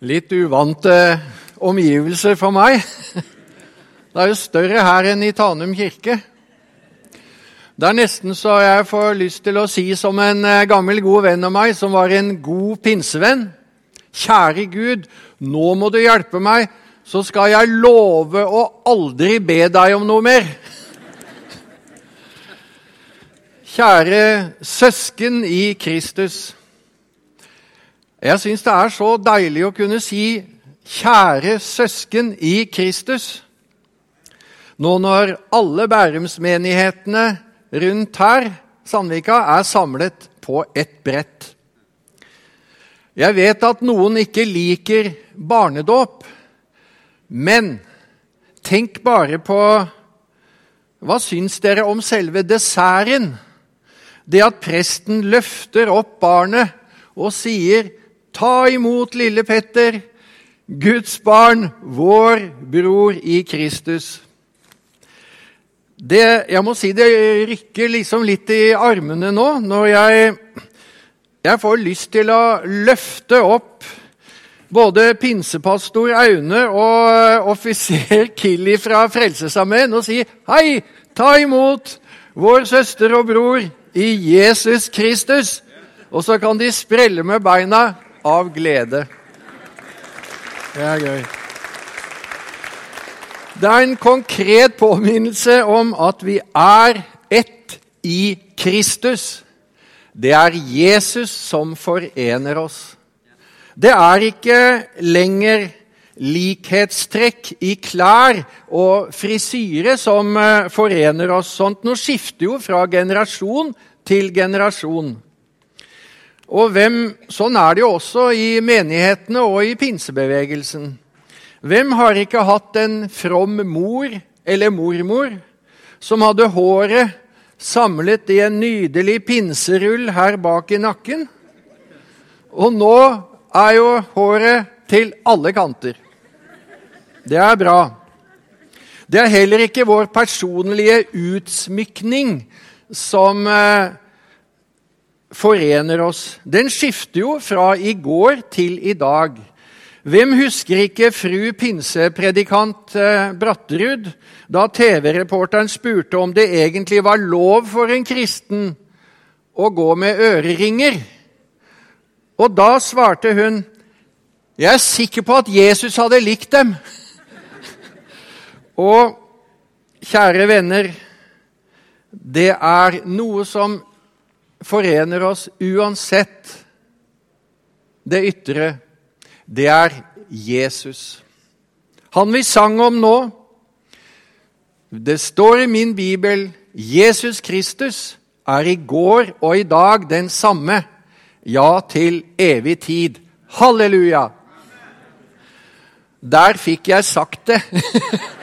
Litt uvante omgivelser for meg. Det er jo større her enn i Tanum kirke. Det er nesten så jeg får lyst til å si som en eh, gammel, god venn av meg, som var en god pinsevenn. Kjære Gud, nå må du hjelpe meg, så skal jeg love å aldri be deg om noe mer. Kjære søsken i Kristus. Jeg syns det er så deilig å kunne si 'kjære søsken i Kristus'. Nå når alle Bærumsmenighetene rundt her, Sandvika, er samlet på ett brett. Jeg vet at noen ikke liker barnedåp, men tenk bare på Hva syns dere om selve desserten? Det at presten løfter opp barnet og sier Ta imot lille Petter, Guds barn, vår bror i Kristus. Det, jeg må si det rykker liksom litt i armene nå når jeg, jeg får lyst til å løfte opp både pinsepastor Aune og offiser Killy fra Frelsesarmeen og si Hei, ta imot vår søster og bror i Jesus Kristus. Og så kan de sprelle med beina av glede. Det er gøy. Det er en konkret påminnelse om at vi er ett i Kristus. Det er Jesus som forener oss. Det er ikke lenger likhetstrekk i klær og frisyre som eh, forener oss. Sånt nå skifter jo fra generasjon til generasjon. Og hvem, Sånn er det jo også i menighetene og i pinsebevegelsen. Hvem har ikke hatt en from mor eller mormor som hadde håret samlet i en nydelig pinserull her bak i nakken? Og nå er jo håret til alle kanter. Det er bra. Det er heller ikke vår personlige utsmykning som eh, forener oss. Den skifter jo fra i går til i dag. Hvem husker ikke fru pinsepredikant eh, Bratterud da TV-reporteren spurte om det egentlig var lov for en kristen å gå med øreringer? Og da svarte hun jeg er sikker på at Jesus hadde likt dem. Og kjære venner, det er noe som forener oss uansett det ytre. Det er Jesus. Han vi sang om nå Det står i min bibel Jesus Kristus er i går og i dag den samme, ja, til evig tid. Halleluja! Der fikk jeg sagt det.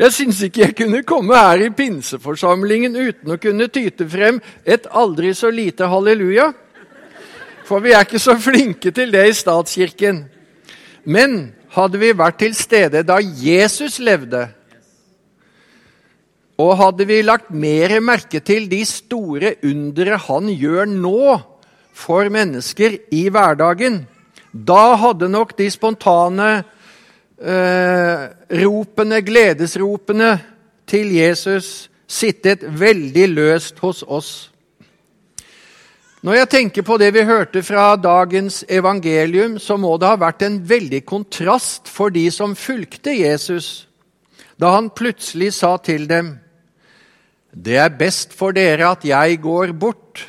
Jeg syns ikke jeg kunne komme her i pinseforsamlingen uten å kunne tyte frem et aldri så lite halleluja. For vi er ikke så flinke til det i statskirken. Men hadde vi vært til stede da Jesus levde, og hadde vi lagt mer merke til de store undere han gjør nå for mennesker i hverdagen, da hadde nok de spontane eh, ropene, gledesropene til Jesus sittet veldig løst hos oss. Når jeg tenker på det vi hørte fra dagens evangelium, så må det ha vært en veldig kontrast for de som fulgte Jesus, da han plutselig sa til dem, 'Det er best for dere at jeg går bort.'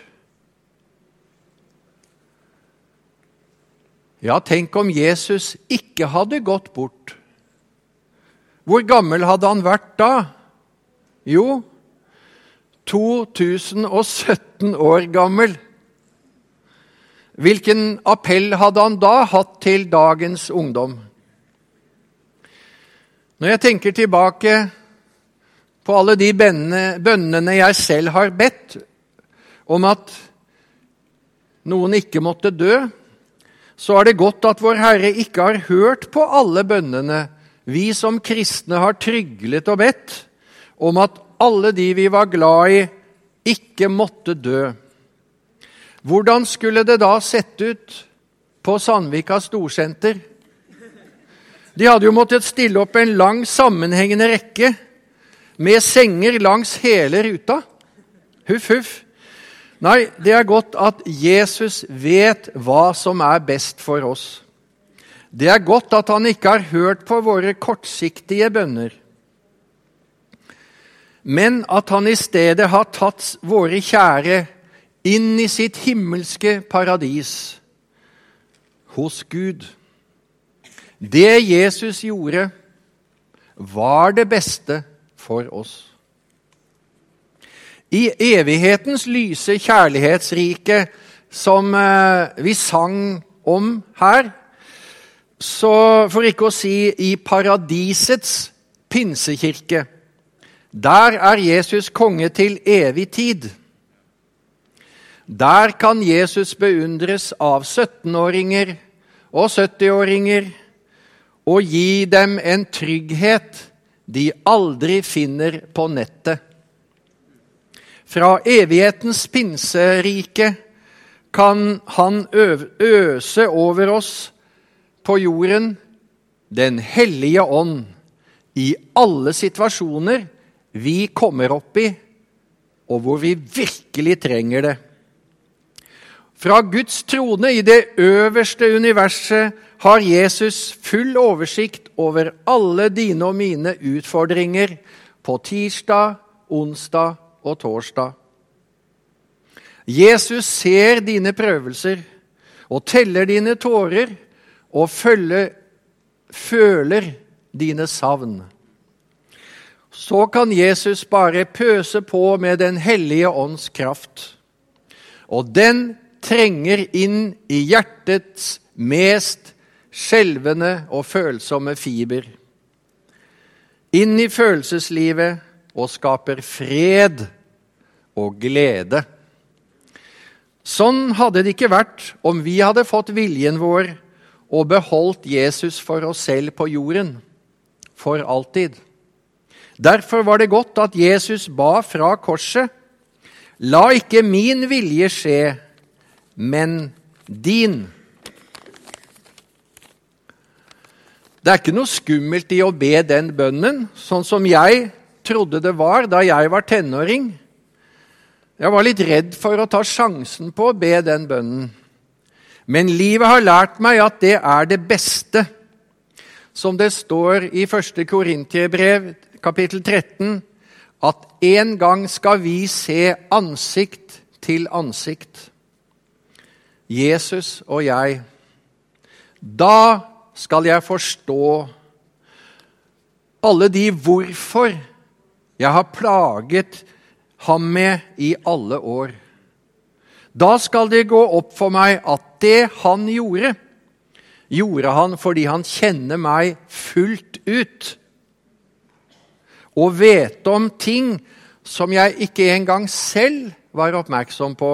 Ja, tenk om Jesus ikke hadde gått bort. Hvor gammel hadde han vært da? Jo, 2017 år gammel. Hvilken appell hadde han da hatt til dagens ungdom? Når jeg tenker tilbake på alle de bønnene jeg selv har bedt om at noen ikke måtte dø, så er det godt at Vår Herre ikke har hørt på alle bønnene vi som kristne har tryglet og bedt om at alle de vi var glad i, ikke måtte dø. Hvordan skulle det da sett ut på Sandvika storsenter. De hadde jo måttet stille opp en lang, sammenhengende rekke med senger langs hele ruta. Huff, huff. Nei, det er godt at Jesus vet hva som er best for oss. Det er godt at han ikke har hørt på våre kortsiktige bønner, men at han i stedet har tatt våre kjære inn i sitt himmelske paradis hos Gud. Det Jesus gjorde, var det beste for oss. I evighetens lyse kjærlighetsrike, som eh, vi sang om her, så for ikke å si i paradisets pinsekirke, der er Jesus konge til evig tid. Der kan Jesus beundres av 17-åringer og 70-åringer og gi dem en trygghet de aldri finner på nettet. Fra evighetens pinserike kan han øse over oss på jorden Den hellige ånd i alle situasjoner vi kommer opp i, og hvor vi virkelig trenger det. Fra Guds trone i det øverste universet har Jesus full oversikt over alle dine og mine utfordringer på tirsdag, onsdag og torsdag. Jesus ser dine prøvelser og teller dine tårer og følge, føler dine savn. Så kan Jesus bare pøse på med Den hellige ånds kraft. Og den trenger inn i hjertets mest skjelvende og følsomme fiber. Inn i følelseslivet og skaper fred og glede. Sånn hadde det ikke vært om vi hadde fått viljen vår og beholdt Jesus for oss selv på jorden for alltid. Derfor var det godt at Jesus ba fra korset. La ikke min vilje skje, men din. Det er ikke noe skummelt i å be den bønnen, sånn som jeg trodde det var da jeg var tenåring. Jeg var litt redd for å ta sjansen på å be den bønnen. Men livet har lært meg at det er det beste. Som det står i 1. Korintiebrev kapittel 13, at en gang skal vi se ansikt til ansikt. Jesus og jeg. Da skal jeg forstå alle de hvorfor jeg har plaget ham med i alle år. Da skal det gå opp for meg at det han gjorde, gjorde han fordi han kjenner meg fullt ut. Og vet om ting som jeg ikke engang selv var oppmerksom på,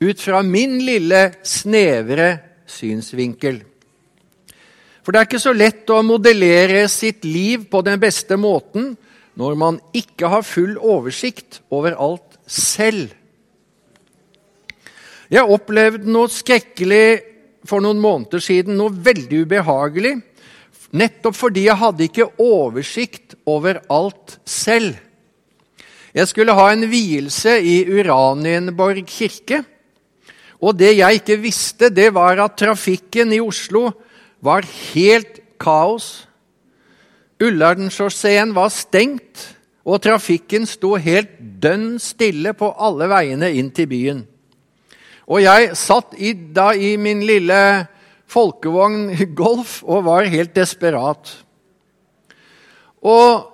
ut fra min lille, snevre synsvinkel. For det er ikke så lett å modellere sitt liv på den beste måten når man ikke har full oversikt over alt selv. Jeg opplevde noe skrekkelig for noen måneder siden, noe veldig ubehagelig. Nettopp fordi jeg hadde ikke oversikt over alt selv. Jeg skulle ha en vielse i Uranienborg kirke. Og det jeg ikke visste, det var at trafikken i Oslo var helt kaos. Ullardenchausseen var stengt, og trafikken sto helt dønn stille på alle veiene inn til byen. Og jeg satt i, da i min lille folkevogn Golf og var helt desperat. Og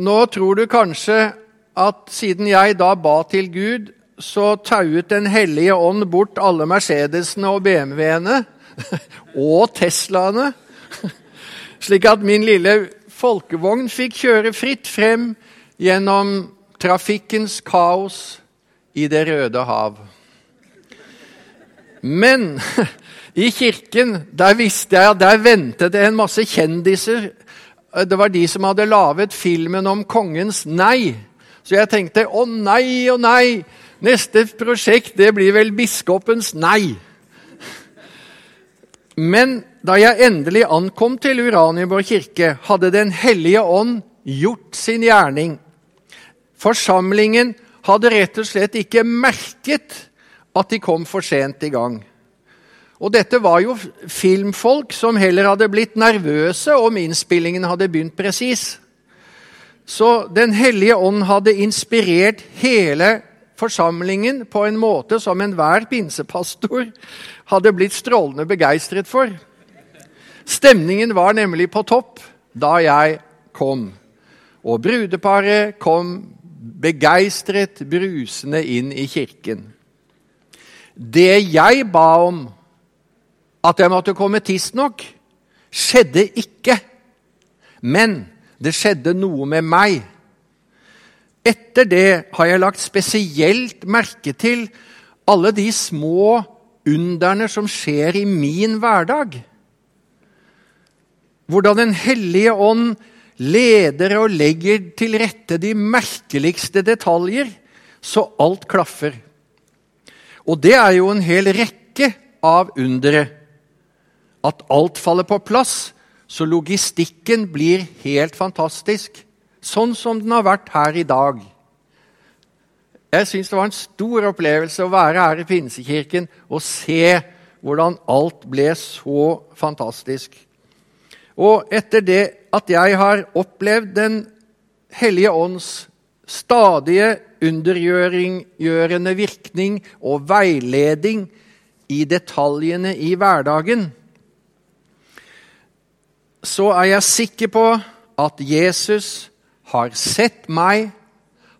nå tror du kanskje at siden jeg da ba til Gud, så tauet Den hellige ånd bort alle Mercedesene og BMW-ene og Teslaene, slik at min lille folkevogn fikk kjøre fritt frem gjennom trafikkens kaos i Det røde hav. Men i kirken der visste jeg at der ventet det en masse kjendiser. Det var de som hadde laget filmen om kongens nei. Så jeg tenkte å nei, å nei. Neste prosjekt det blir vel biskopens nei. Men da jeg endelig ankom til Uranienborg kirke, hadde Den hellige ånd gjort sin gjerning. Forsamlingen hadde rett og slett ikke merket at de kom for sent i gang. Og dette var jo filmfolk som heller hadde blitt nervøse om innspillingen hadde begynt presis. Så Den hellige ånd hadde inspirert hele forsamlingen på en måte som enhver pinsepastor hadde blitt strålende begeistret for. Stemningen var nemlig på topp da jeg kom, og brudeparet kom begeistret brusende inn i kirken. Det jeg ba om, at jeg måtte komme tidsnok, skjedde ikke. Men det skjedde noe med meg. Etter det har jeg lagt spesielt merke til alle de små underne som skjer i min hverdag. Hvordan Den hellige ånd leder og legger til rette de merkeligste detaljer, så alt klaffer. Og det er jo en hel rekke av undere. At alt faller på plass, så logistikken blir helt fantastisk. Sånn som den har vært her i dag. Jeg syns det var en stor opplevelse å være her i Pinsekirken og se hvordan alt ble så fantastisk. Og etter det at jeg har opplevd Den hellige ånds stadige undergjørende virkning og veiledning i detaljene i hverdagen, så er jeg sikker på at Jesus har sett meg,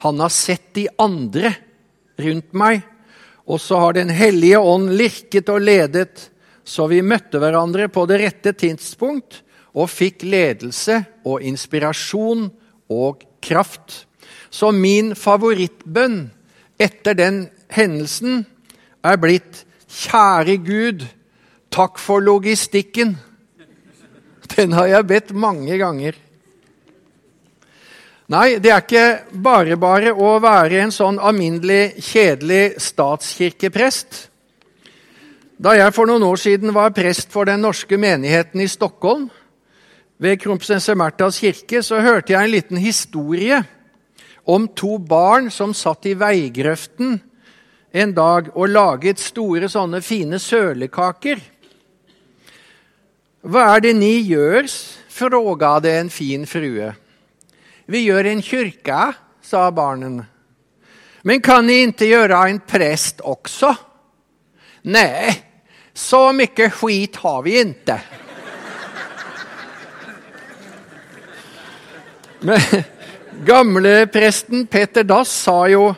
han har sett de andre rundt meg, og så har Den hellige ånd lirket og ledet, så vi møtte hverandre på det rette tidspunkt og fikk ledelse og inspirasjon og kraft. Så min favorittbønn etter den hendelsen er blitt Kjære Gud, takk for logistikken. Den har jeg bedt mange ganger. Nei, det er ikke bare bare å være en sånn alminnelig, kjedelig statskirkeprest. Da jeg for noen år siden var prest for den norske menigheten i Stockholm, ved kronprinsesse Märthas kirke, så hørte jeg en liten historie om to barn som satt i veigrøften en dag og laget store, sånne fine sølekaker. Hva er det ni gjør? fråga det en fin frue. Vi gjør en kyrka, sa barnen. Men kan ni ikke gjøre en prest også? Nei, så mye skit har vi ikke. Men gamlepresten Petter Dass sa jo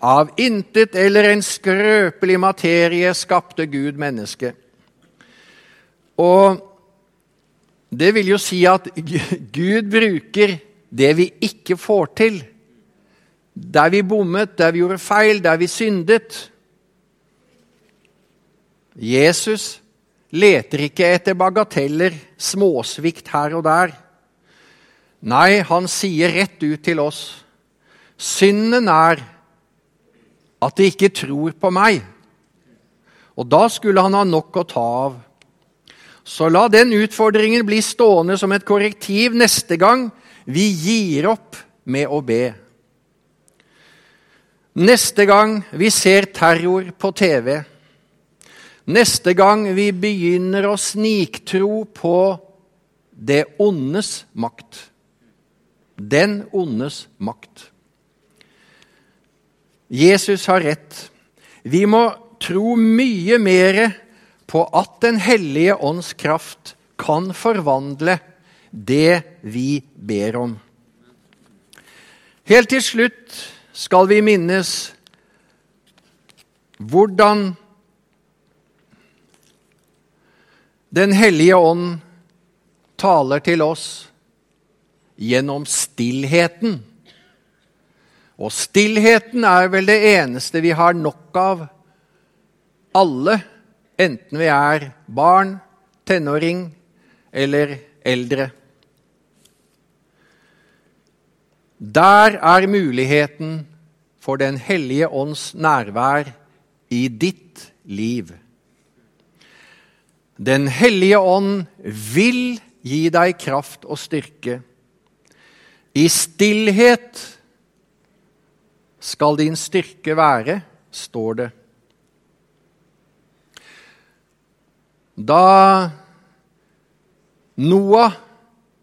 av intet eller en skrøpelig materie skapte Gud mennesket. Og det vil jo si at Gud bruker det vi ikke får til. Der vi bommet, der vi gjorde feil, der vi syndet. Jesus leter ikke etter bagateller, småsvikt her og der. Nei, han sier rett ut til oss synden er at de ikke tror på meg. Og da skulle han ha nok å ta av. Så la den utfordringen bli stående som et korrektiv neste gang vi gir opp med å be. Neste gang vi ser terror på TV. Neste gang vi begynner å sniktro på det ondes makt. Den ondes makt. Jesus har rett. Vi må tro mye mer på at Den hellige ånds kraft kan forvandle det vi ber om. Helt til slutt skal vi minnes hvordan Den hellige ånd taler til oss gjennom stillheten. Og stillheten er vel det eneste vi har nok av, alle, enten vi er barn, tenåring eller eldre. Der er muligheten for Den hellige ånds nærvær i ditt liv. Den hellige ånd vil gi deg kraft og styrke. I stillhet skal din styrke være, står det. Da Noah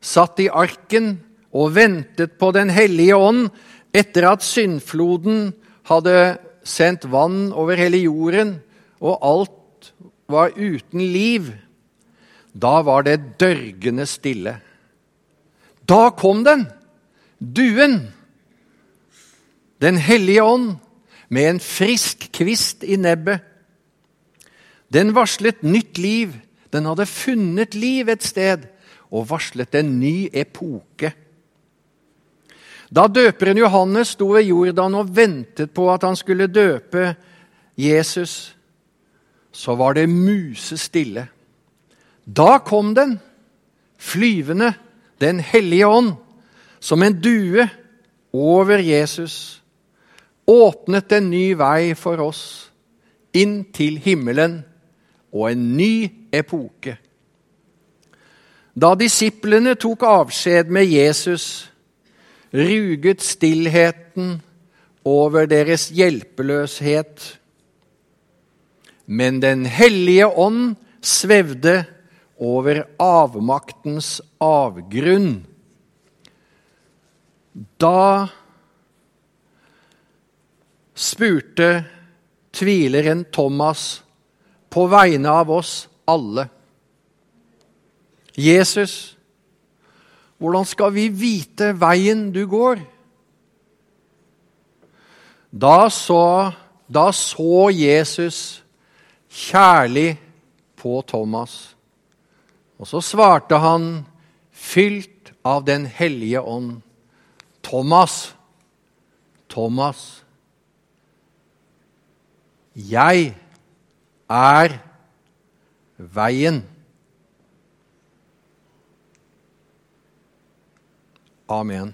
satt i arken og ventet på Den hellige ånd etter at syndfloden hadde sendt vann over hele jorden, og alt var uten liv, da var det dørgende stille. Da kom den, duen, Den hellige ånd, med en frisk kvist i nebbet. Den varslet nytt liv. Den hadde funnet liv et sted og varslet en ny epoke. Da døperen Johannes sto ved Jordan og ventet på at han skulle døpe Jesus, så var det musestille. Da kom den, flyvende, Den hellige ånd, som en due over Jesus, åpnet en ny vei for oss, inn til himmelen og en ny epoke. Da disiplene tok avskjed med Jesus, ruget stillheten over deres hjelpeløshet. Men Den hellige ånd svevde over avmaktens avgrunn. Da spurte tvileren Thomas på vegne av oss alle. Jesus, hvordan skal vi vite veien du går? Da så, da så Jesus kjærlig på Thomas. Og så svarte han, fylt av Den hellige ånd, Thomas, Thomas, jeg er veien. Amen.